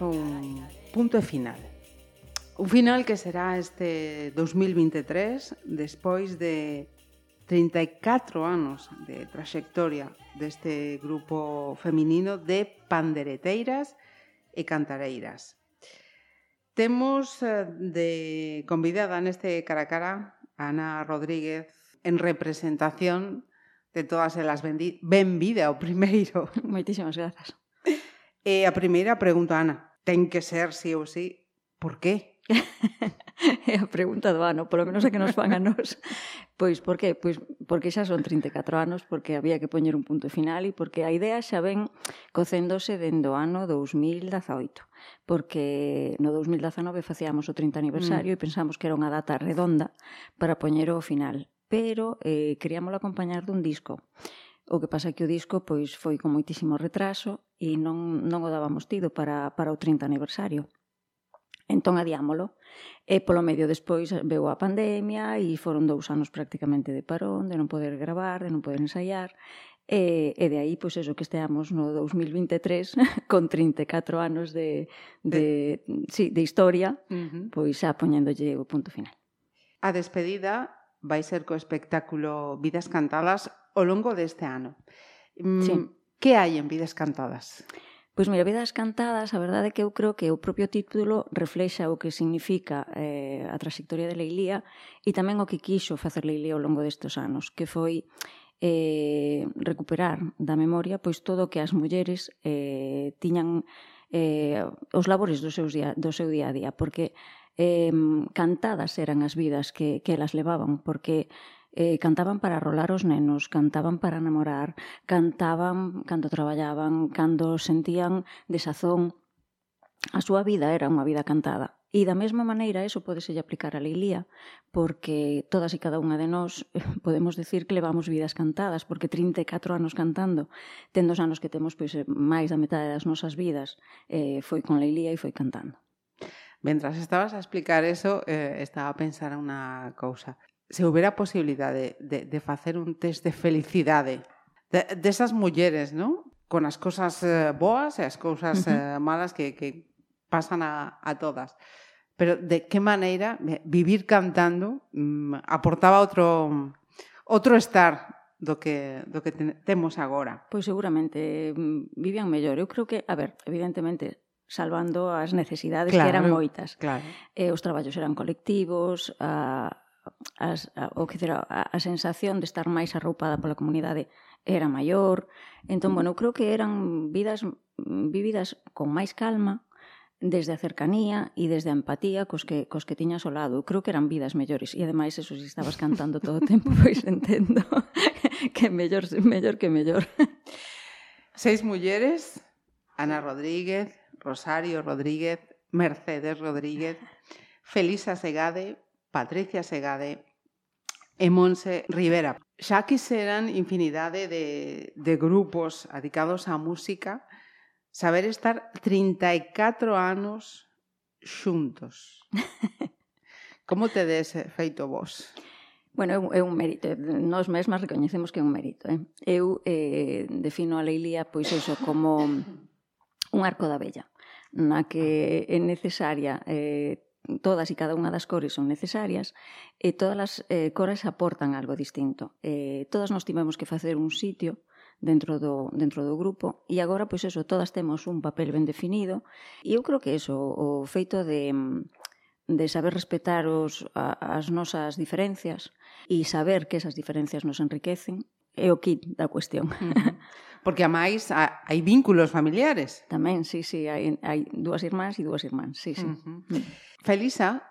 un punto e final. Un final que será este 2023, despois de 34 anos de traxectoria deste grupo feminino de pandereteiras e cantareiras. Temos eh, de convidada neste cara a cara a Ana Rodríguez en representación de todas elas. Ben, ben vida o primeiro. Moitísimas grazas. E a primeira pregunta, Ana, ten que ser sí ou sí, por qué? é a pregunta do ano, polo menos a que nos fan a nós. Pois, por qué? Pois, porque xa son 34 anos, porque había que poñer un punto final e porque a idea xa ven cocéndose dende o ano 2018 porque no 2019 facíamos o 30 aniversario mm. e pensamos que era unha data redonda para poñer o final pero eh, queríamos acompañar dun disco O que pasa é que o disco pois foi con moitísimo retraso e non, non o dábamos tido para, para o 30 aniversario. Entón adiámolo. E polo medio despois veu a pandemia e foron dous anos prácticamente de parón, de non poder gravar, de non poder ensaiar. E, e de aí, pois eso, que esteamos no 2023 con 34 anos de, de, de... Sí, de historia, uh -huh. pois xa poñéndolle o punto final. A despedida vai ser co espectáculo Vidas Cantadas ao longo deste ano. Mm, sí. Que hai en Vidas Cantadas? Pois mira, Vidas Cantadas, a verdade é que eu creo que o propio título reflexa o que significa eh, a trayectoria de Leilía e tamén o que quixo facer Leilía ao longo destes anos, que foi eh, recuperar da memoria pois todo o que as mulleres eh, tiñan eh, os labores do seu día, do seu día a día, porque eh, cantadas eran as vidas que, que elas levaban, porque eh, cantaban para rolar os nenos, cantaban para namorar, cantaban cando traballaban, cando sentían desazón. A súa vida era unha vida cantada. E da mesma maneira, eso podeselle aplicar a Leilía, porque todas e cada unha de nós podemos decir que levamos vidas cantadas, porque 34 anos cantando, tendo os anos que temos pois, eh, máis da metade das nosas vidas, eh, foi con Leilía e foi cantando. Mentras estabas a explicar eso, eh, estaba a pensar unha cousa se houbera posibilidade de, de, de facer un test de felicidade desas de, de esas mulleres, non? Con as cousas eh, boas e as cousas uh -huh. eh, malas que, que pasan a, a todas. Pero de que maneira vivir cantando mm, aportaba outro outro estar do que, do que ten, temos agora. Pois seguramente mm, vivían mellor. Eu creo que, a ver, evidentemente, salvando as necesidades claro, que eran moitas. Claro. Eh, os traballos eran colectivos, a, as, a, o que dizer, a, a sensación de estar máis arroupada pola comunidade era maior. Entón, bueno, eu creo que eran vidas mm, vividas con máis calma, desde a cercanía e desde a empatía cos que, cos que tiñas ao lado. Eu creo que eran vidas mellores. E ademais, eso, se si estabas cantando todo o tempo, pois entendo que mellor, mellor que mellor. Seis mulleres, Ana Rodríguez, Rosario Rodríguez, Mercedes Rodríguez, Felisa Segade, Patricia Segade e Monse Rivera. Xa quiseran infinidade de, de grupos adicados á música saber estar 34 anos xuntos. Como te des feito vos? Bueno, é un mérito. Nós mesmas recoñecemos que é un mérito. Eh? Eu eh, defino a Leilía pois eso como un arco da bella na que é necesaria eh, todas e cada unha das cores son necesarias e todas as eh, cores aportan algo distinto. Eh, todas nos tivemos que facer un sitio dentro do, dentro do grupo e agora, pois eso, todas temos un papel ben definido e eu creo que eso, o feito de, de saber respetar os, a, as nosas diferencias e saber que esas diferencias nos enriquecen é o kit da cuestión. Porque a máis hai vínculos familiares. Tamén, sí, sí, hai, hai dúas irmáns e dúas irmáns, sí, sí. Uh -huh. Felisa,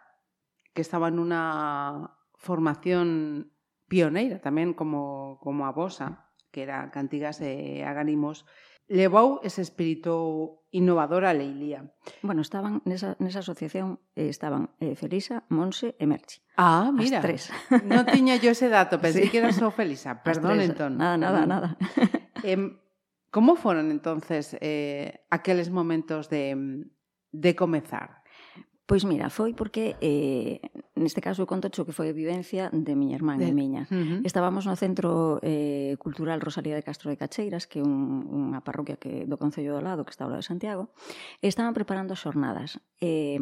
que estaba en una formación pioneira tamén como, como a vosa, que era Cantigas e Aganimos, levou ese espírito innovador a Leilía. Bueno, estaban nesa, nesa asociación eh, estaban eh, Felisa, Monse e Merchi. Ah, mira. As tres. Non tiña yo ese dato, pensei sí. que era só Felisa. Perdón, entón. Nada, nada, nada. Eh, como foron entonces eh, aqueles momentos de, de comezar? Pois mira, foi porque eh, neste caso eu conto que foi a vivencia de miña irmán de... e miña. Uh -huh. Estábamos no Centro eh, Cultural Rosalía de Castro de Cacheiras, que é un, unha parroquia que do Concello do Lado, que está ao lado de Santiago, e estaban preparando as xornadas. Eh,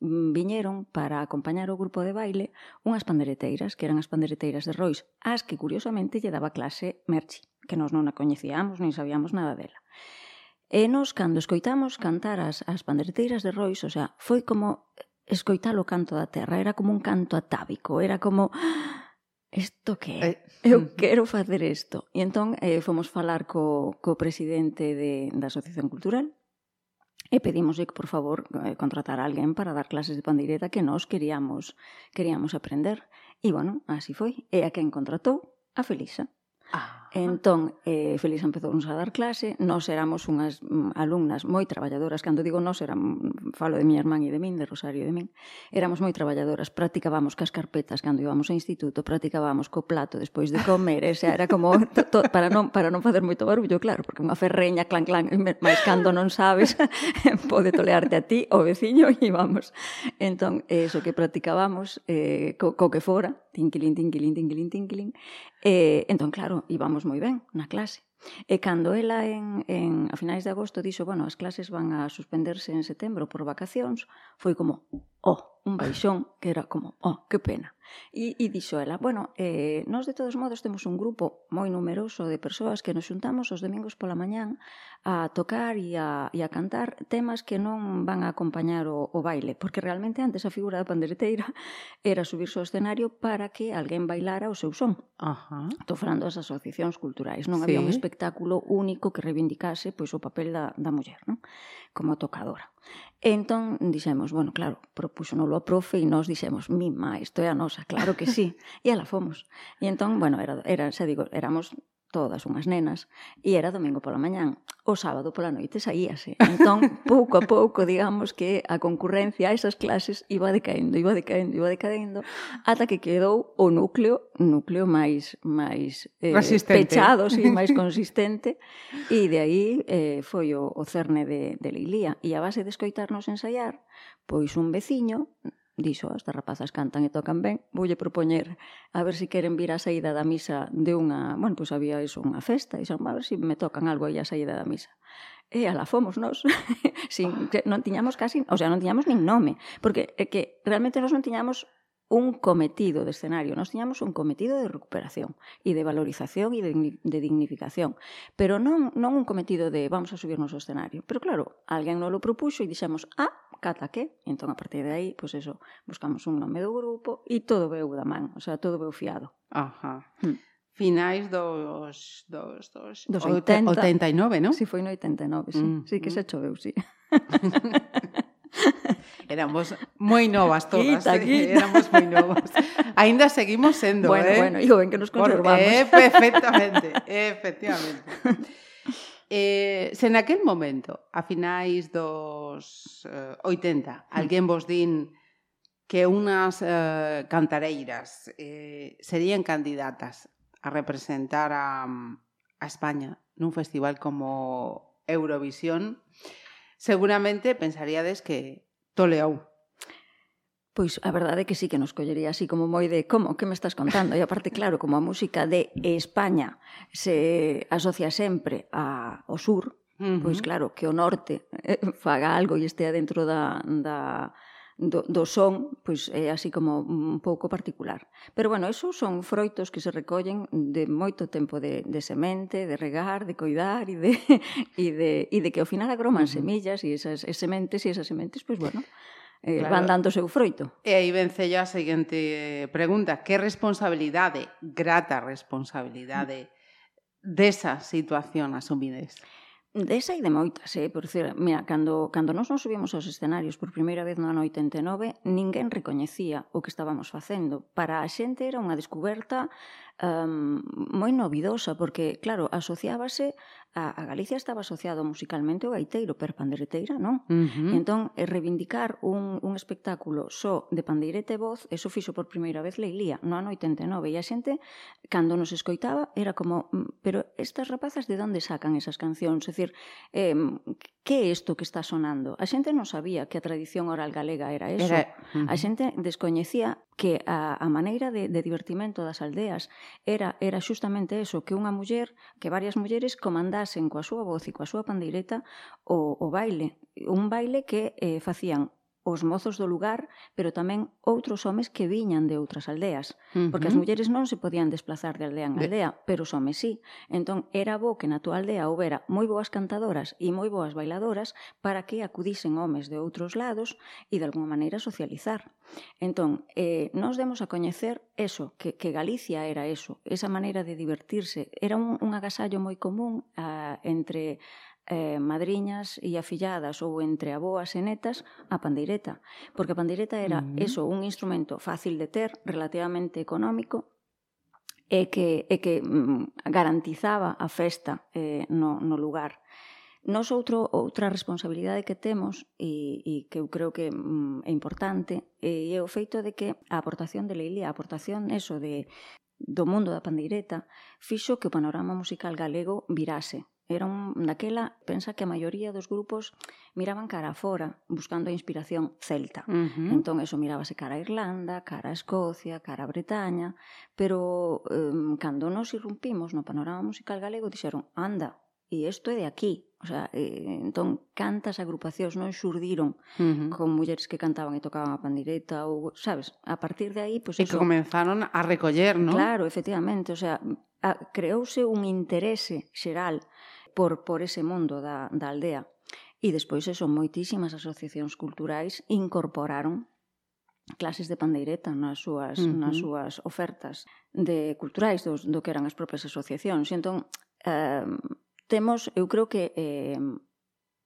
viñeron para acompañar o grupo de baile unhas pandereteiras, que eran as pandereteiras de Rois, as que curiosamente lle daba clase Merchi, que nós non a coñecíamos, nin sabíamos nada dela. E nos, cando escoitamos cantar as, as pandereteiras de Rois, o sea, foi como escoitar o canto da terra, era como un canto atávico, era como ah, isto que é? Eu quero facer isto. E entón eh, fomos falar co, co presidente de, da Asociación Cultural e pedimos que, por favor, eh, contratar a alguén para dar clases de pandeireta que nós queríamos, queríamos aprender. E, bueno, así foi. E a quen contratou? A Felisa. Ah. Entón, eh, Felisa empezou a dar clase, nós éramos unhas mm, alumnas moi traballadoras, cando digo nós, eran, mm, falo de miña irmán e de min, de Rosario e de min, éramos moi traballadoras, practicábamos cas carpetas cando íbamos ao instituto, practicábamos co plato despois de comer, esa era como to, to, para non para non facer moito barullo, claro, porque unha ferreña clan clan, máis cando non sabes, pode tolearte a ti, o veciño e vamos. Entón, eh, eso que practicábamos eh, co, co que fora, tinquilín, tinquilín, tinquilín, tinquilín. Eh, entón, claro, íbamos moi ben na clase. E cando ela en, en a finais de agosto dixo, bueno, as clases van a suspenderse en setembro por vacacións, foi como, oh, un baixón, que era como, oh, que pena. E, e dixo ela, bueno, eh, nós de todos modos temos un grupo moi numeroso de persoas que nos xuntamos os domingos pola mañán a tocar e a, e a cantar temas que non van a acompañar o, o baile, porque realmente antes a figura da pandereteira era subirse ao escenario para que alguén bailara o seu son. Ajá. Estou falando das asociacións culturais, non sí. había un espectáculo espectáculo único que reivindicase pois o papel da, da muller, non? Como tocadora. E entón dixemos, bueno, claro, propuxonolo a profe e nós dixemos, mima, isto é a nosa, claro que sí. e ala fomos. E entón, bueno, era, era xa digo, éramos todas unhas nenas, e era domingo pola mañán. O sábado pola noite saíase. Entón, pouco a pouco, digamos que a concurrencia a esas clases iba decaendo, iba decaendo, iba decaendo, ata que quedou o núcleo, núcleo máis máis eh, Resistente. pechado, sí, máis consistente, e de aí eh, foi o, o cerne de, de Lilía. E a base de escoitarnos ensaiar, pois un veciño dixo, estas rapazas cantan e tocan ben, voulle propoñer a ver se si queren vir a saída da misa de unha, bueno, pois había iso unha festa, e xa, a ver se si me tocan algo aí a saída da misa. E ala fomos nós. Sin, non tiñamos casi, o sea, non tiñamos nin nome, porque é que realmente nós non tiñamos un cometido de escenario, nos tiñamos un cometido de recuperación e de valorización e de dignificación, pero non, non un cometido de vamos a subirnos ao escenario. Pero claro, alguén non lo propuxo e dixemos, ah, cata que? E entón, a partir de aí, pois pues eso, buscamos un nome do grupo e todo veu da man, o sea, todo veu fiado. Ajá. Hmm. Finais dos, dos, dos, dos 80, 89, non? Si, sí, foi no 89, sí. Mm, sí, que mm. se choveu, sí. Éramos moi novas todas, quita, eh? quita. éramos moi novas. Ainda seguimos sendo, bueno, eh? Bueno, bueno, ben que nos conservamos. Por, eh, perfectamente, efectivamente. Eh, se naquel momento, a finais dos eh, 80, alguén vos din que unhas eh, cantareiras eh, serían candidatas a representar a, a España nun festival como Eurovisión, seguramente pensaríades que toleou. Pois a verdade é que sí que nos collería así como moi de como, que me estás contando? E aparte, claro, como a música de España se asocia sempre a, ao sur, uh -huh. pois claro, que o norte eh, faga algo e estea dentro da, da, do, do son, pois é así como un pouco particular. Pero bueno, esos son froitos que se recollen de moito tempo de, de semente, de regar, de coidar e de, e de, e de que ao final agroman uh -huh. semillas e esas e sementes e esas sementes, pois bueno, eh, claro. van dando o seu froito. E aí vence a seguinte eh, pregunta, que responsabilidade, grata responsabilidade mm. desa situación asumides? Desa e de moitas, eh? por decir, mira, cando, cando nós nos subimos aos escenarios por primeira vez no ano 89, ninguén recoñecía o que estábamos facendo. Para a xente era unha descoberta um, ehm, moi novidosa, porque, claro, asociábase a, a Galicia estaba asociado musicalmente ao gaiteiro, per pandereteira, non. Uh -huh. Entón, eh, reivindicar un, un espectáculo só de pandeirete e voz, eso fixo por primeira vez Leilía, no ano 89, e a xente, cando nos escoitaba, era como, mm, pero estas rapazas de onde sacan esas cancións? É dicir, eh, que é isto que está sonando? A xente non sabía que a tradición oral galega era eso. Era... Uh -huh. A xente descoñecía que a, a maneira de, de divertimento das aldeas era era xustamente eso, que unha muller, que varias mulleres comandasen coa súa voz e coa súa pandeireta o, o baile, un baile que eh, facían os mozos do lugar, pero tamén outros homes que viñan de outras aldeas, uh -huh. porque as mulleres non se podían desplazar de aldea en aldea, de... pero os homes sí. Entón era bo que na túa aldea houbera moi boas cantadoras e moi boas bailadoras para que acudisen homes de outros lados e de alguma maneira socializar. Entón, eh, nos demos a coñecer eso, que, que Galicia era eso, esa maneira de divertirse. Era un, un agasallo moi común a, entre eh, madriñas e afilladas ou entre aboas e netas a pandeireta, porque a pandeireta era uh -huh. eso, un instrumento fácil de ter, relativamente económico, e que, e que mm, garantizaba a festa eh, no, no lugar. Nos outro, outra responsabilidade que temos e, e que eu creo que mm, é importante e é o feito de que a aportación de Leili, a aportación eso de, do mundo da pandeireta, fixo que o panorama musical galego virase Era un, naquela, pensa que a maioría dos grupos miraban cara a fora, buscando a inspiración celta. Uh -huh. Entón, eso mirábase cara a Irlanda, cara a Escocia, cara a Bretaña, pero eh, cando nos irrumpimos no panorama musical galego, dixeron, anda, e isto é de aquí. O sea, eh, entón, cantas agrupacións non xurdiron uh -huh. con mulleres que cantaban e tocaban a pandireta ou, sabes, a partir de aí, pois pues, e eso... comenzaron a recoller, non? Claro, efectivamente, o sea, a, creouse un interese xeral por, por ese mundo da, da aldea. E despois eso, moitísimas asociacións culturais incorporaron clases de pandeireta nas súas, uh -huh. nas súas ofertas de culturais do, do que eran as propias asociacións. E entón, eh, temos, eu creo que eh,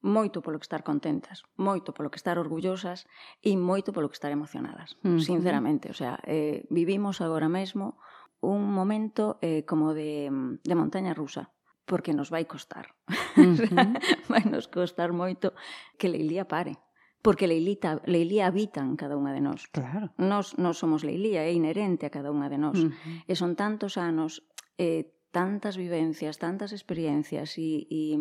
moito polo que estar contentas, moito polo que estar orgullosas e moito polo que estar emocionadas, uh -huh. sinceramente. O sea, eh, vivimos agora mesmo un momento eh, como de, de montaña rusa porque nos vai costar. Uh -huh. vai nos costar moito que Leilía pare porque Leilita, Leilía habita en cada unha de nós. Claro. Nós non somos Leilía, é inherente a cada unha de nós. Uh -huh. E son tantos anos, eh, tantas vivencias, tantas experiencias e, e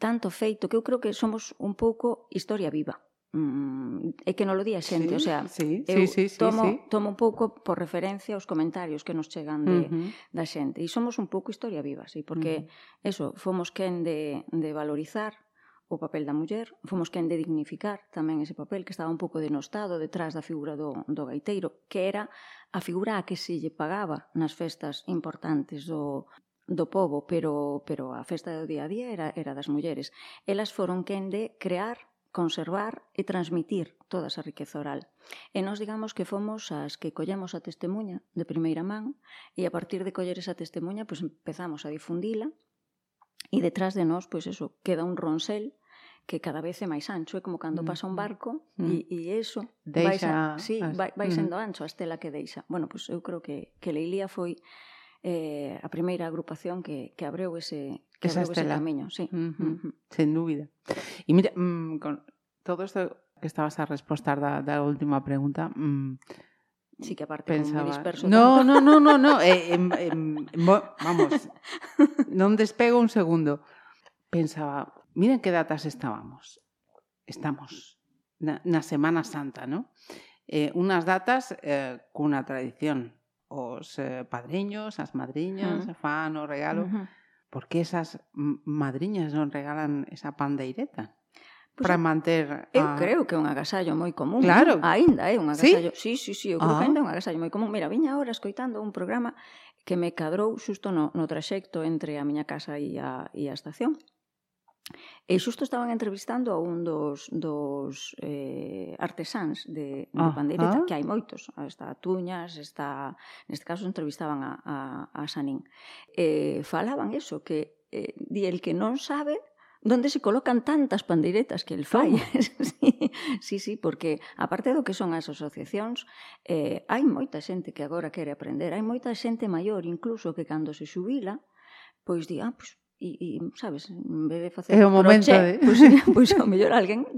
tanto feito que eu creo que somos un pouco historia viva mm, é que non lo di a xente, sí, o sea, sí, eu sí, sí, tomo, sí. tomo un pouco por referencia os comentarios que nos chegan de, uh -huh. da xente. E somos un pouco historia viva, sí, porque uh -huh. eso, fomos quen de, de valorizar o papel da muller, fomos quen de dignificar tamén ese papel que estaba un pouco denostado detrás da figura do, do gaiteiro, que era a figura a que se lle pagaba nas festas importantes do, do povo, pero, pero a festa do día a día era, era das mulleres. Elas foron quen de crear conservar e transmitir toda esa riqueza oral. E nós digamos que fomos as que collemos a testemunha de primeira man e a partir de coller esa testemunha pois empezamos a difundila e detrás de nós pois eso queda un ronsel que cada vez é máis ancho, é como cando pasa un mm. barco mm. e, e eso deixa vai, sí, vai, vai mm. sendo mm. ancho a estela que deixa. Bueno, pois eu creo que que Leilía foi eh, a primeira agrupación que, que abreu ese, que esa es camiño, sí. Uh -huh. Sen dúbida. E mira, mm, con todo isto que estabas a respostar da, da última pregunta, mm, Sí que aparte pensaba... me disperso. No, tanto. no, no, no, no. Eh, eh, eh, vamos, non despego un segundo. Pensaba, miren que datas estábamos. Estamos na, na Semana Santa, ¿no? Eh, unas datas eh, cunha tradición. Os eh, padriños, as madriñas, uh -huh. fan o regalo... Uh -huh por que esas madriñas non regalan esa pandeireta? Pues para manter a... Eu creo que é un agasallo moi común. Claro. Ainda é un agasallo. Sí, sí, sí, sí eu creo ah. que ainda é un agasallo moi común. Mira, viña agora escoitando un programa que me cadrou xusto no, no traxecto entre a miña casa e a, e a estación. E xusto estaban entrevistando a un dos, dos eh, artesáns de, de ah, pandeireta, ah. que hai moitos, está Tuñas, está, neste caso entrevistaban a, a, a Sanín. Eh, falaban eso, que eh, di el que non sabe donde se colocan tantas pandeiretas que el fai. sí, sí, sí, porque aparte do que son as asociacións, eh, hai moita xente que agora quere aprender, hai moita xente maior, incluso que cando se xubila, pois di, ah, pois e, e sabes, en vez de facer é o momento, croche, eh? pois, pois ao mellor alguén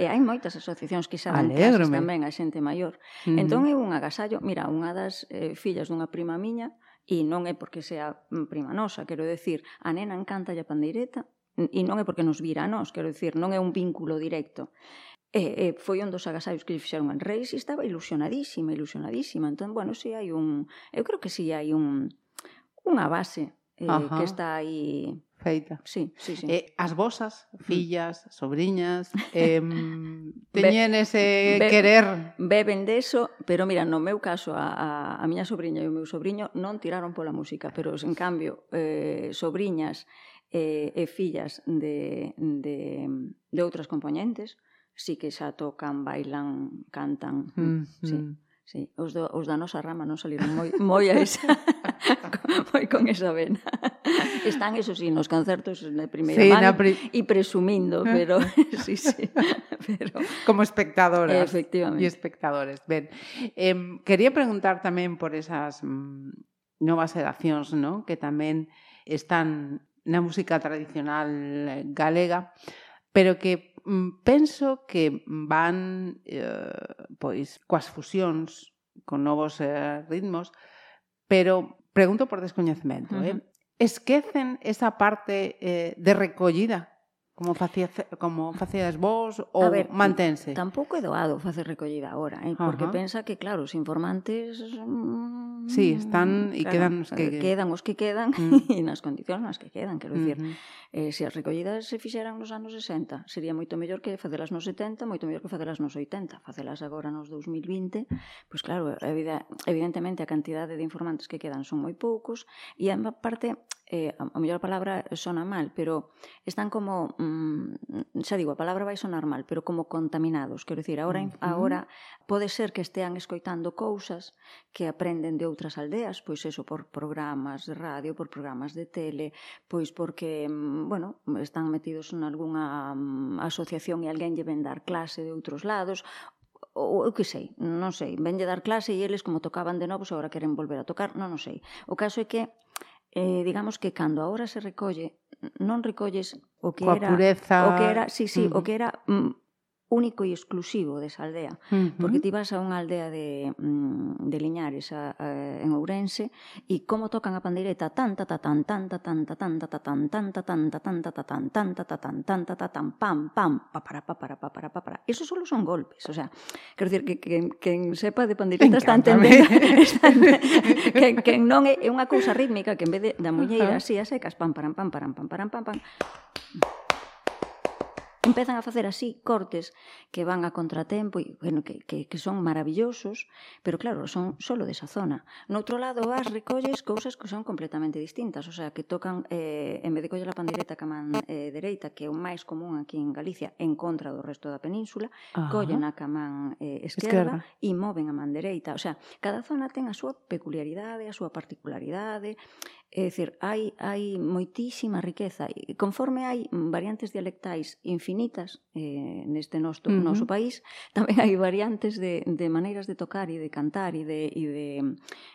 e hai moitas asociacións que xa dan tamén a xente maior. Uh -huh. Entón é un agasallo, mira, unha das eh, fillas dunha prima miña e non é porque sea mm, prima nosa, quero decir, a nena encanta a pandeireta e non é porque nos vira a nós, quero decir, non é un vínculo directo. E, e foi un dos agasallos que lle fixeron en Reis e estaba ilusionadísima, ilusionadísima. Entón, bueno, si hai un... Eu creo que si hai un unha base eh, Ajá. que está aí feita. Sí, sí, sí. Eh, as vosas mm. fillas, sobriñas, eh, teñen ese be, querer... Beben deso, pero mira, no meu caso, a, a, a miña sobrinha e o meu sobriño non tiraron pola música, pero, en cambio, eh, sobriñas eh, e fillas de, de, de outras componentes, sí que xa tocan, bailan, cantan. Mm, sí. Mm. Sí, os, do, os da nosa rama non saliron moi, moi a esa. Foi con esa vena. Están, eso sí, nos concertos na primeira sí, mano pri... e presumindo, ah. pero sí, sí. Pero... Como espectadoras. Efectivamente. E espectadores. Ben, eh, quería preguntar tamén por esas mm, novas edacións, ¿no? que tamén están na música tradicional eh, galega, pero que mm, penso que van eh, pois coas fusións con novos eh, ritmos, pero pregunto por descoñecemento, uh -huh. eh? Esquecen esa parte eh, de recollida Como facía, como facías vos ou a ver, mantense? Tampouco é doado facer recollida agora, eh? porque Ajá. pensa que, claro, os informantes... Mm, sí, están e claro, quedan os que... Eh, quedan os que quedan mm. e nas condicións nas que quedan, quero dicir. Mm -hmm. eh, se as recollidas se fixeran nos anos 60, sería moito mellor que facelas nos 70, moito mellor que facelas nos 80. Facelas agora nos 2020, pois claro, evidentemente a cantidade de informantes que quedan son moi poucos e, en parte, eh, a, a mellor a palabra sona mal, pero están como, mm, xa digo, a palabra vai sonar mal, pero como contaminados, quero dicir, agora, uh agora pode ser que estean escoitando cousas que aprenden de outras aldeas, pois eso, por programas de radio, por programas de tele, pois porque, mm, bueno, están metidos en algunha mm, asociación e alguén lle ven dar clase de outros lados, ou eu que sei, non sei, venlle dar clase e eles como tocaban de novos agora queren volver a tocar, non, non sei. O caso é que eh, digamos que cando agora se recolle, non recolles o que Coa era pureza. o que era, sí, sí, o que era mm, único e exclusivo desa aldea, uh -huh. porque ti vas a unha aldea de, mm, de Liñares a, a, en Ourense e como tocan a pandeireta tan ta ta tan tan ta tan ta tan ta ta tan tan ta tan ta tan ta ta tan tan ta ta tan tan ta ta tan pam pam pa para pa para pa para pa para. Eso solo son golpes, o sea, quero dicir que que quen sepa de pandeireta está entendendo que que non é, é unha cousa rítmica que en vez de da muñeira así a secas pam param pam param pam param pam pam empezan a facer así cortes que van a contratempo e bueno, que, que, que son maravillosos, pero claro, son solo desa zona. No outro lado vas recolles cousas que son completamente distintas, o sea, que tocan eh, en vez de coller a pandereta que man eh, dereita, que é o máis común aquí en Galicia, en contra do resto da península, Ajá. collen a ca man eh, esquerda, esquerda e moven a man dereita. O sea, cada zona ten a súa peculiaridade, a súa particularidade, É dicir, hai, hai moitísima riqueza e conforme hai variantes dialectais infinitas eh, neste nosto, uh -huh. noso país, tamén hai variantes de, de maneiras de tocar e de cantar e de, e de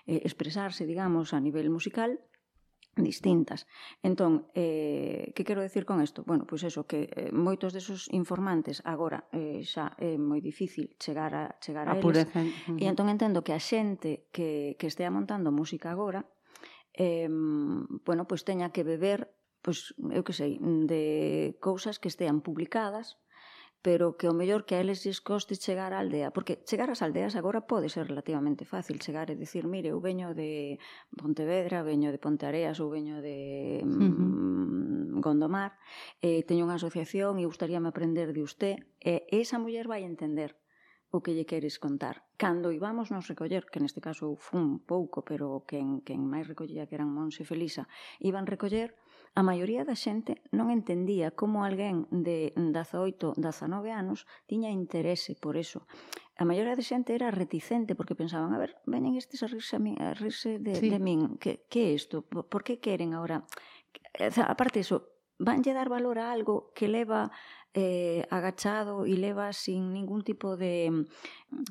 eh, expresarse, digamos, a nivel musical, distintas. Entón, eh, que quero decir con isto? Bueno, pois eso, que eh, moitos desos informantes agora eh, xa é moi difícil chegar a chegar a, a eles. Pureza. E entón entendo que a xente que, que estea montando música agora eh, bueno, pois teña que beber pois, eu que sei, de cousas que estean publicadas, pero que o mellor que a eles lles coste chegar á aldea, porque chegar ás aldeas agora pode ser relativamente fácil chegar e dicir, mire, eu veño de Pontevedra, veño de Ponteareas ou veño de uh -huh. Gondomar, eh, teño unha asociación e gustaríame aprender de usted, e esa muller vai entender o que lle queres contar. Cando íbamos nos recoller, que neste caso fun pouco, pero quen, quen máis recollía que eran Monse e Felisa, iban recoller, a maioría da xente non entendía como alguén de 18, 19 anos tiña interese por eso. A maioría da xente era reticente porque pensaban, a ver, veñen estes a rirse, a min, a rirse de, sí. de min, que, que é isto? Por, por que queren agora? Aparte parte iso, vanlle dar valor a algo que leva eh, agachado e leva sin ningún tipo de mm,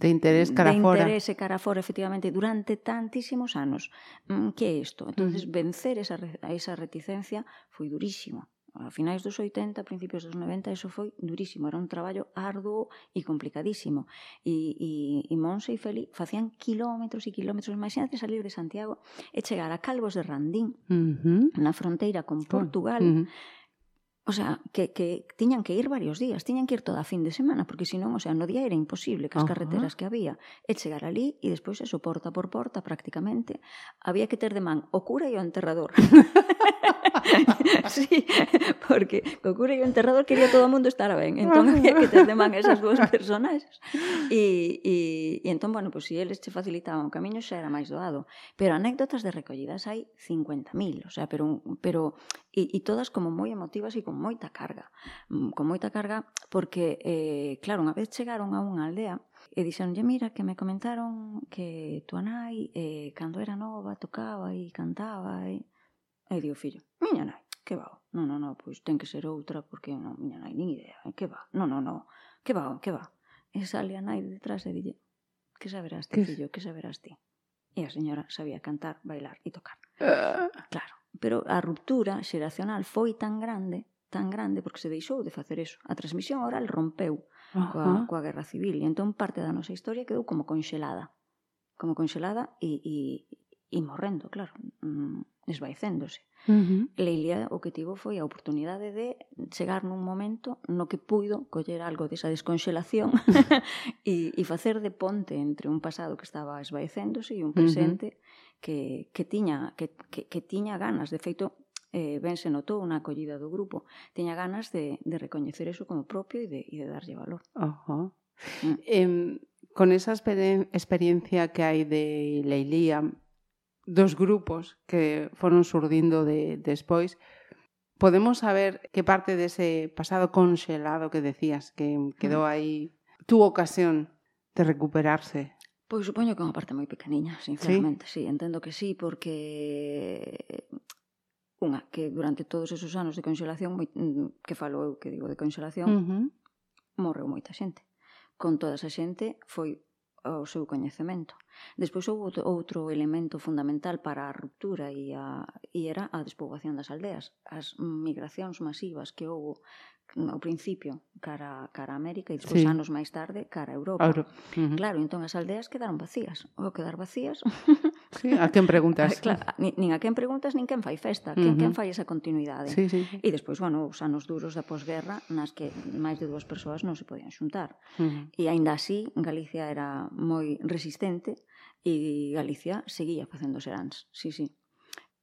de interés cara de fora. interese cara fora efectivamente durante tantísimos anos. Mm, que é isto? Entonces vencer esa esa reticencia foi durísimo. A finais dos 80, principios dos 90, eso foi durísimo. Era un traballo arduo e complicadísimo. E, e, e Monse e Feli facían kilómetros e kilómetros. Imagínate salir de Santiago e chegar a Calvos de Randín, uh -huh. na fronteira con Portugal, uh -huh O sea, que, que tiñan que ir varios días, tiñan que ir toda a fin de semana, porque senón, o sea, no día era imposible que as carreteras que había e chegar ali e despois eso, porta por porta prácticamente, había que ter de man o cura e o enterrador. sí, porque co cura e o enterrador quería todo o mundo estar ben, entón había que ter de man esas dúas personas. E, e, e entón, bueno, pois pues, se eles che facilitaban o camiño xa era máis doado. Pero anécdotas de recollidas hai 50.000, o sea, pero, pero e, e todas como moi emotivas e con moita carga, mm, con moita carga porque, eh, claro, unha vez chegaron a unha aldea e dixeronlle, mira, que me comentaron que tua nai, eh, cando era nova, tocaba e cantaba e... E digo, fillo, miña nai, que va? Non, non, non, pois ten que ser outra porque non, miña nai, nin idea, eh, que va? Non, non, non, que va, que va? E sale a nai detrás e dille, que saberás ti, fillo, que saberás ti? E a señora sabía cantar, bailar e tocar. Ah. Claro, pero a ruptura xeracional foi tan grande tan grande porque se deixou de facer eso. A transmisión oral rompeu uh -huh. coa, coa guerra civil e entón parte da nosa historia quedou como conxelada. Como conxelada e, e, e morrendo, claro, mm, esvaecéndose. Uh -huh. Leilia o que tivo foi a oportunidade de chegar nun momento no que puido coller algo desa desconxelación e, e facer de ponte entre un pasado que estaba esvaecéndose e un presente uh -huh. que, que, tiña, que, que, que tiña ganas. De feito, eh, ben se notou na acollida do grupo. Teña ganas de, de recoñecer eso como propio e de, e de darlle valor. Ojo. Mm. Eh, con esa exper experiencia que hai de Leilía, dos grupos que foron surdindo de, despois, podemos saber que parte dese de pasado conxelado que decías, que quedou mm. aí, tu ocasión de recuperarse Pois supoño que é unha parte moi pequeniña, sinceramente, sí? sí, entendo que sí, porque Unha, que durante todos esos anos de conxelación, moi, mm, que falo eu que digo de conxelación, uh -huh. morreu moita xente. Con toda esa xente foi o seu coñecemento. Despois houve outro elemento fundamental para a ruptura e, a, e era a despoboación das aldeas, as migracións masivas que houve ao principio cara cara a América e despois sí. anos máis tarde cara a Europa. A Europa. Uh -huh. Claro, entón as aldeas quedaron vacías. O quedar vacías. Sí, a quen preguntas? Claro, nin, nin a quen preguntas, nin quen fai festa, quen, uh -huh. quen fai esa continuidade. Sí, sí. E despois, bueno, os anos duros da posguerra nas que máis de dúas persoas non se podían xuntar. Uh -huh. E aínda así, Galicia era moi resistente e Galicia seguía facendo seráns. Sí, sí.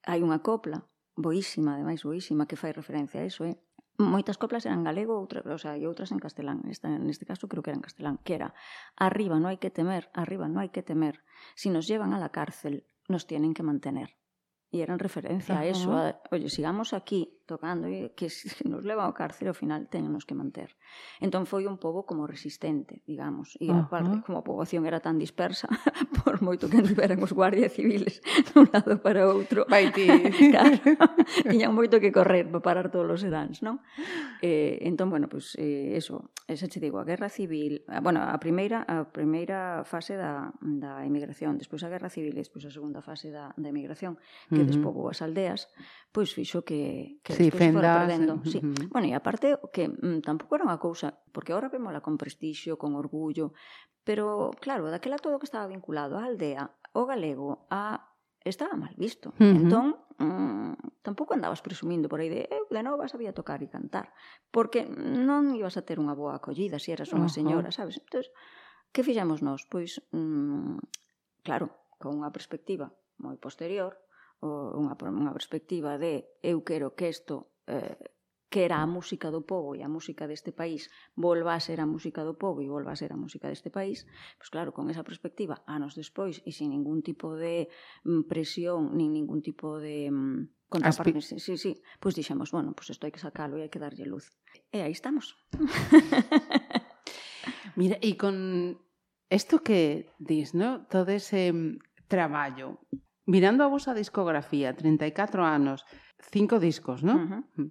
Hai unha copla boísima, ademais boísima, que fai referencia a iso, eh? Moitas coplas eran galego outra, o sea, e outras en castelán. Esta, neste caso creo que era en castelán, que era arriba no hai que temer, arriba no hai que temer. Si nos llevan a la cárcel, nos tienen que mantener. E eran referencia uh -huh. a eso, a, oye, sigamos aquí, tocando e que se nos leva ao cárcere ao final tenemos que manter. Entón foi un pobo como resistente, digamos, e uh -huh. aparte como a poboación era tan dispersa, por moito que anduveran os guardias civiles dun lado para outro, vai ti. claro, tiñan moito que correr para parar todos os sedáns, non? Eh, entón, bueno, pois pues, eh, eso, esa che digo, a guerra civil, bueno, a primeira a primeira fase da, da emigración, despois a guerra civil e despois a segunda fase da, da emigración, que uh -huh. despobou as aldeas, pois pues, fixo que, que sí, despois perdendo. Sí. Uh -huh. Bueno, e aparte que mm, tampouco era unha cousa, porque ahora vémola con prestixio, con orgullo, pero claro, daquela todo o que estaba vinculado á aldea, o galego, a estaba mal visto. Uh -huh. Entón, mm, tampouco andabas presumindo por aí de eu de novo sabía tocar e cantar, porque non ibas a ter unha boa acollida se eras unha uh -huh. señora, sabes? Entón, que fixemos nós? Pois, mm, claro, con unha perspectiva moi posterior, unha, unha perspectiva de eu quero que isto eh, que era a música do povo e a música deste país volva a ser a música do povo e volva a ser a música deste país, pois claro, con esa perspectiva, anos despois e sin ningún tipo de mm, presión, nin ningún tipo de mm, contraparte, Aspi... sí, sí, pois dixemos, bueno, pois isto hai que sacalo e hai que darlle luz. E aí estamos. Mira, e con isto que dis, ¿no? todo ese mm, traballo Mirando a vosa discografía, 34 anos, cinco discos, non? Uh -huh.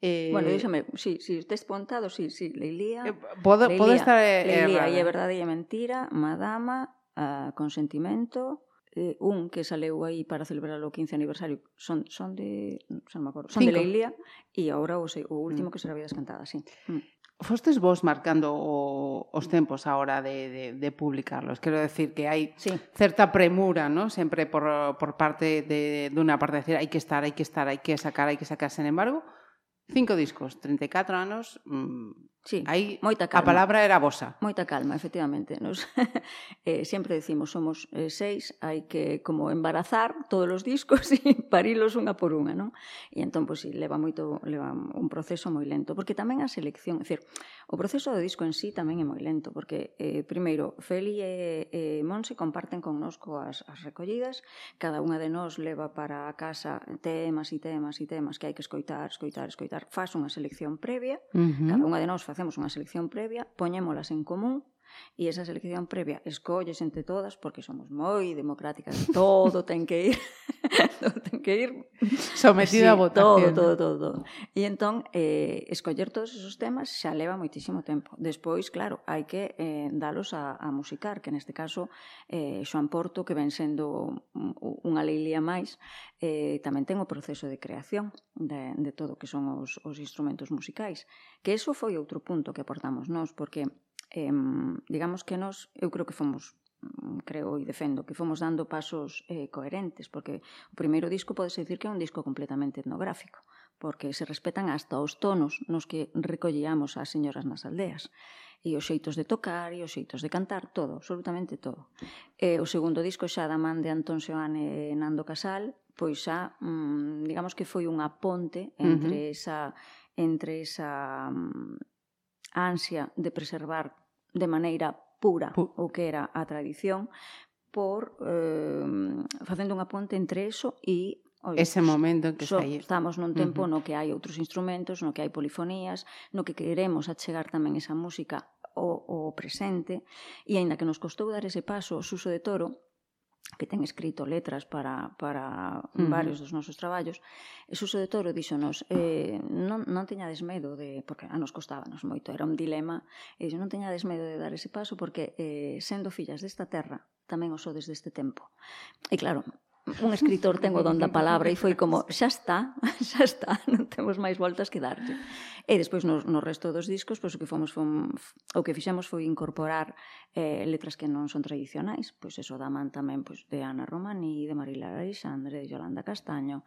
Eh, bueno, díxame, si, sí, si sí, pontado, si, sí, si, sí, Leilía... Eh, pode, Leilía, pode estar eh, Leilía, e a verdade e mentira, Madama, a Consentimento, eh, un que saleu aí para celebrar o 15 aniversario, son, son de... non me acordo, son Cinco. de Leilía, e agora o, o último mm. que será Vidas Cantadas, sí. Mm. Fostes vos marcando o, os tempos a hora de, de, de publicarlos. Quero decir que hai sí. certa premura, ¿no? Sempre por, por parte de, de unha parte de decir hai que estar, hai que estar, hai que sacar, hai que sacar. Sen embargo, cinco discos, 34 anos, mmm, Sí, Aí, moita calma. A palabra era vosa. Moita calma, efectivamente. Nos, eh, sempre decimos, somos eh, seis, hai que como embarazar todos os discos e parilos unha por unha, non? E entón, pois, sí, leva moito, leva un proceso moi lento, porque tamén a selección, é dicir, o proceso do disco en sí tamén é moi lento, porque, eh, primeiro, Feli e, e Monse comparten con as, as recollidas, cada unha de nós leva para a casa temas e temas e temas que hai que escoitar, escoitar, escoitar, faz unha selección previa, uh -huh. cada unha de nós facemos unha selección previa, poñémolas en común E esa selección previa escolles entre todas, porque somos moi democráticas, todo ten que ir, todo ten que ir sometido sí, a votación. Todo, todo, todo, todo. E entón, eh, escoller todos esos temas xa leva moitísimo tempo. Despois, claro, hai que eh, dalos a, a musicar, que neste caso eh, Xoan Porto, que ven sendo unha leilía máis, eh, tamén ten o proceso de creación de, de todo que son os, os instrumentos musicais. Que eso foi outro punto que aportamos nós, porque eh, digamos que nos, eu creo que fomos mm, creo e defendo, que fomos dando pasos eh, coherentes, porque o primeiro disco podese dicir que é un disco completamente etnográfico, porque se respetan hasta os tonos nos que recollíamos as señoras nas aldeas, e os xeitos de tocar, e os xeitos de cantar, todo, absolutamente todo. E o segundo disco xa da man de Antón Seoane e Nando Casal, pois xa, mm, digamos que foi unha ponte entre uh -huh. esa entre esa mm, a ansia de preservar de maneira pura Pu o que era a tradición por eh, facendo unha ponte entre eso e Oi, ese momento en que so, saí. Estamos nun tempo uh -huh. no que hai outros instrumentos, no que hai polifonías, no que queremos achegar tamén esa música o, o presente, e aínda que nos costou dar ese paso o suso de toro, que ten escrito letras para, para uh varios dos nosos traballos, e Suso de Toro dixonos, eh, non, non teñades medo de, porque a nos costábanos moito, era un dilema, e dixo, non teñades medo de dar ese paso porque eh, sendo fillas desta terra, tamén o sodes deste tempo. E claro, un escritor ten o don da palabra e foi como, xa está, xa está, non temos máis voltas que darlle. E despois no, no resto dos discos, pois o que fomos fom, o que fixemos foi incorporar eh, letras que non son tradicionais, pois eso da man tamén pois, de Ana Romani, de Marila Alexandre, de Yolanda Castaño.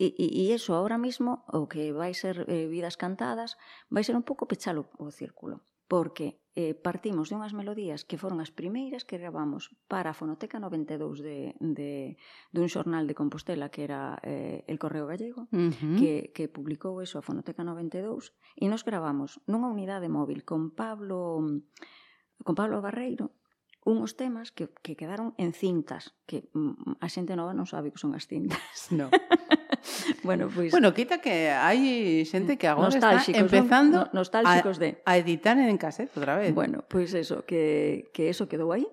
E, e, e eso ahora mismo, o que vai ser eh, Vidas Cantadas, vai ser un pouco pechalo o círculo porque eh, partimos de unhas melodías que foron as primeiras que gravamos para a Fonoteca 92 de, de, dun xornal de Compostela que era eh, El Correo Gallego, uh -huh. que, que publicou eso a Fonoteca 92, e nos gravamos nunha unidade móvil con Pablo con Pablo Barreiro unhos temas que, que quedaron en cintas, que mm, a xente nova non sabe que son as cintas. No. bueno, pois... Pues, bueno, quita que hai xente que agora está empezando no, nostálxicos a, de... a editar en cassette outra vez. Bueno, pois pues eso, que, que eso quedou aí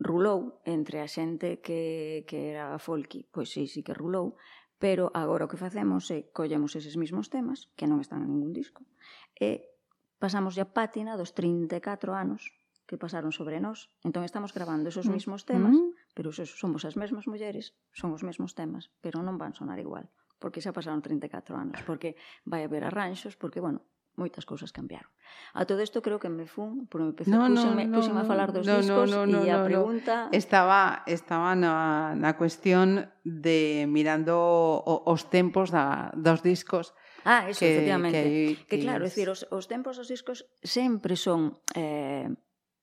rulou entre a xente que, que era folky, pois sí, sí que rulou, pero agora o que facemos é collemos eses mismos temas, que non están en ningún disco, e pasamos a pátina dos 34 anos que pasaron sobre nós. Entón estamos grabando esos mm. mismos temas mm pero esos somos as mesmas mulleres, son os mesmos temas, pero non van sonar igual, porque xa pasaron 34 anos, porque vai haber arranxos, porque, bueno, moitas cousas cambiaron. A todo isto creo que me fun, por me empecé, no, púxenme, no, púxenme no, a falar dos no, discos no, no, e a pregunta... No. Estaba, estaba na, na cuestión de mirando o, os tempos da, dos discos Ah, eso, que, efectivamente. Que, que, que claro, es decir, os, os tempos dos discos sempre son eh,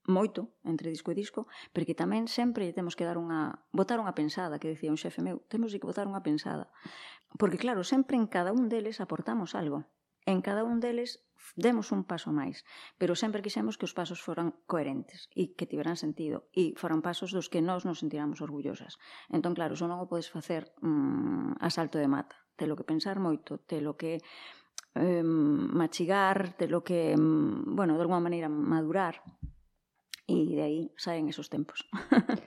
moito entre disco e disco, porque tamén sempre lle temos que dar unha botar unha pensada, que decía un xefe meu, temos que botar unha pensada. Porque claro, sempre en cada un deles aportamos algo. En cada un deles demos un paso máis, pero sempre quixemos que os pasos foran coherentes e que tiveran sentido e foran pasos dos que nós nos sentiramos orgullosas. Entón, claro, só non o podes facer mm, a salto de mata. Te lo que pensar moito, te lo que eh, machigar, te lo que, mm, bueno, de alguma maneira madurar e de aí saen esos tempos.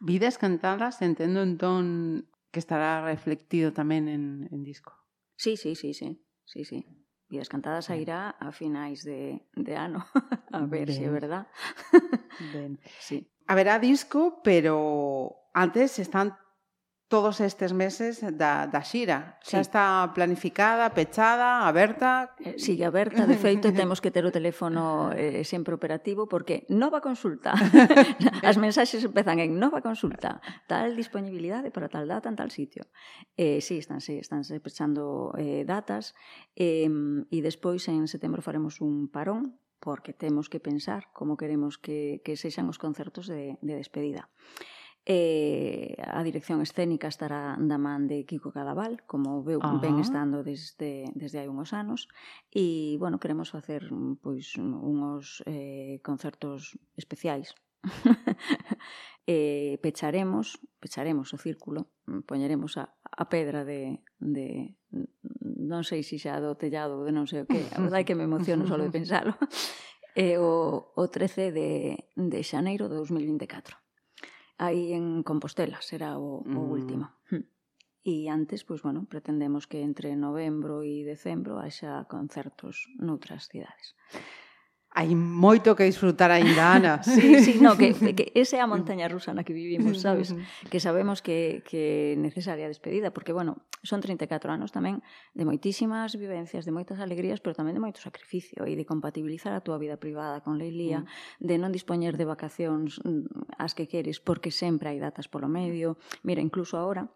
Vidas cantadas, entendo entón que estará reflectido tamén en, en disco. Sí, sí, sí, sí, sí, sí. Vidas Cantadas sairá a finais de, de ano. a ver se é verdad. ben. Sí. Haberá disco, pero antes están todos estes meses da, da xira. Xa sí. está planificada, pechada, aberta... Eh, Sigue aberta, de feito, temos que ter o teléfono eh, sempre operativo porque nova consulta. As mensaxes empezan en nova consulta, tal disponibilidade para tal data en tal sitio. Eh, sí, estánse, estánse pechando eh, datas eh, e despois en setembro faremos un parón porque temos que pensar como queremos que, que sexan os concertos de, de despedida. E a dirección escénica estará da man de Kiko Cadaval, como veu, Ajá. ben estando desde, desde hai unhos anos. E, bueno, queremos facer pois unhos eh, concertos especiais e pecharemos, pecharemos o círculo, poñeremos a, a pedra de, de non sei se xa do tellado de non sei o que, a verdade que me emociono só de pensalo, e o, o 13 de, de xaneiro de 2024 aí en Compostela será o, mm. o último. E hmm. antes, pois, bueno, pretendemos que entre novembro e decembro haxa concertos noutras cidades. Hai moito que disfrutar aínda, Ana. sí, sí, no, que, que esa é a montaña rusa na que vivimos, sabes? Mm. Que sabemos que, que é necesaria despedida, porque, bueno, son 34 anos tamén de moitísimas vivencias, de moitas alegrías, pero tamén de moito sacrificio e de compatibilizar a túa vida privada con Leilía, mm. de non dispoñer de vacacións mm, as que queres porque sempre hai datas polo medio. Mira, incluso agora,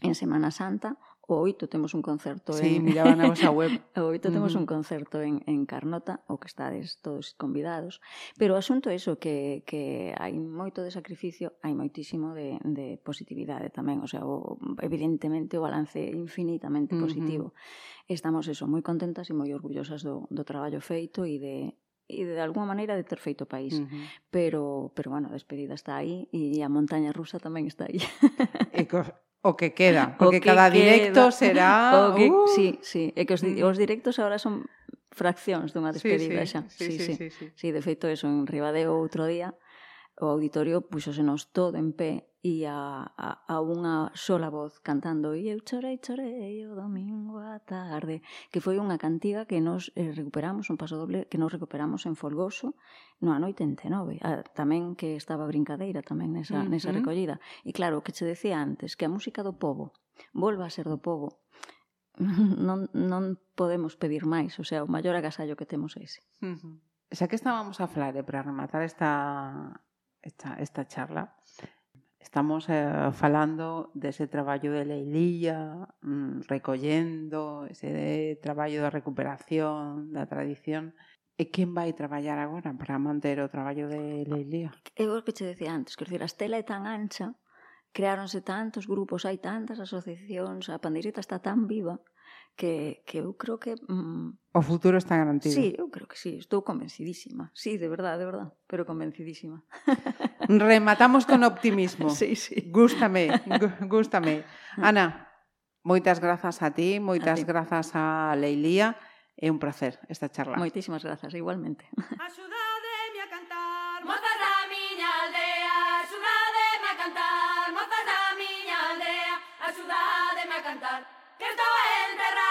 en Semana Santa, o oito temos un concerto sí, en... miraba na vosa web. o oito temos uh -huh. un concerto en, en Carnota, o que estades todos convidados. Pero o asunto é iso, que, que hai moito de sacrificio, hai moitísimo de, de positividade tamén, o sea, o, evidentemente o balance é infinitamente positivo. Uh -huh. Estamos eso, moi contentas e moi orgullosas do, do traballo feito e de, e de alguma maneira de ter feito o país. Uh -huh. Pero, pero bueno, a despedida está aí e a montaña rusa tamén está aí. E, co, O que queda, porque que cada directo queda. será... O que, uh. Sí, sí, é que os, mm. os directos agora son fraccións dunha despedida sí, sí, xa. Sí sí sí, sí, sí, sí. sí, de feito, eso, en Ribadeo outro día, o auditorio púxose nos todo en pé e a, a, a unha sola voz cantando e eu chorei, chorei o domingo a tarde que foi unha cantiga que nos eh, recuperamos un paso doble que nos recuperamos en Folgoso no ano 89 a, tamén que estaba brincadeira tamén nesa, uh -huh. nesa recollida e claro, o que che decía antes que a música do povo volva a ser do povo non, non podemos pedir máis o sea, o maior agasallo que temos é ese uh -huh. Xa que estábamos a falar para rematar esta, esta, esta charla, Estamos eh, falando dese traballo de leilía, mm, recollendo, ese traballo de recuperación da tradición. E quen vai traballar agora para manter o traballo de leilía? É o que te decía antes, que a estela é tan ancha, creáronse tantos grupos, hai tantas asociacións, a pandeireta está tan viva, que, que eu creo que... Mm, o futuro está garantido. Sí, eu creo que sí, estou convencidísima. Sí, de verdade, de verdade, pero convencidísima. Rematamos con optimismo. Sí, sí. Gústame, gústame. Mm. Ana, moitas grazas a ti, moitas a ti. grazas a Leilía. É un placer esta charla. Moitísimas grazas, igualmente. Axudademe a cantar, mozas da miña aldea, axudademe a cantar, mozas da miña aldea, axudademe a cantar, que estou en terra.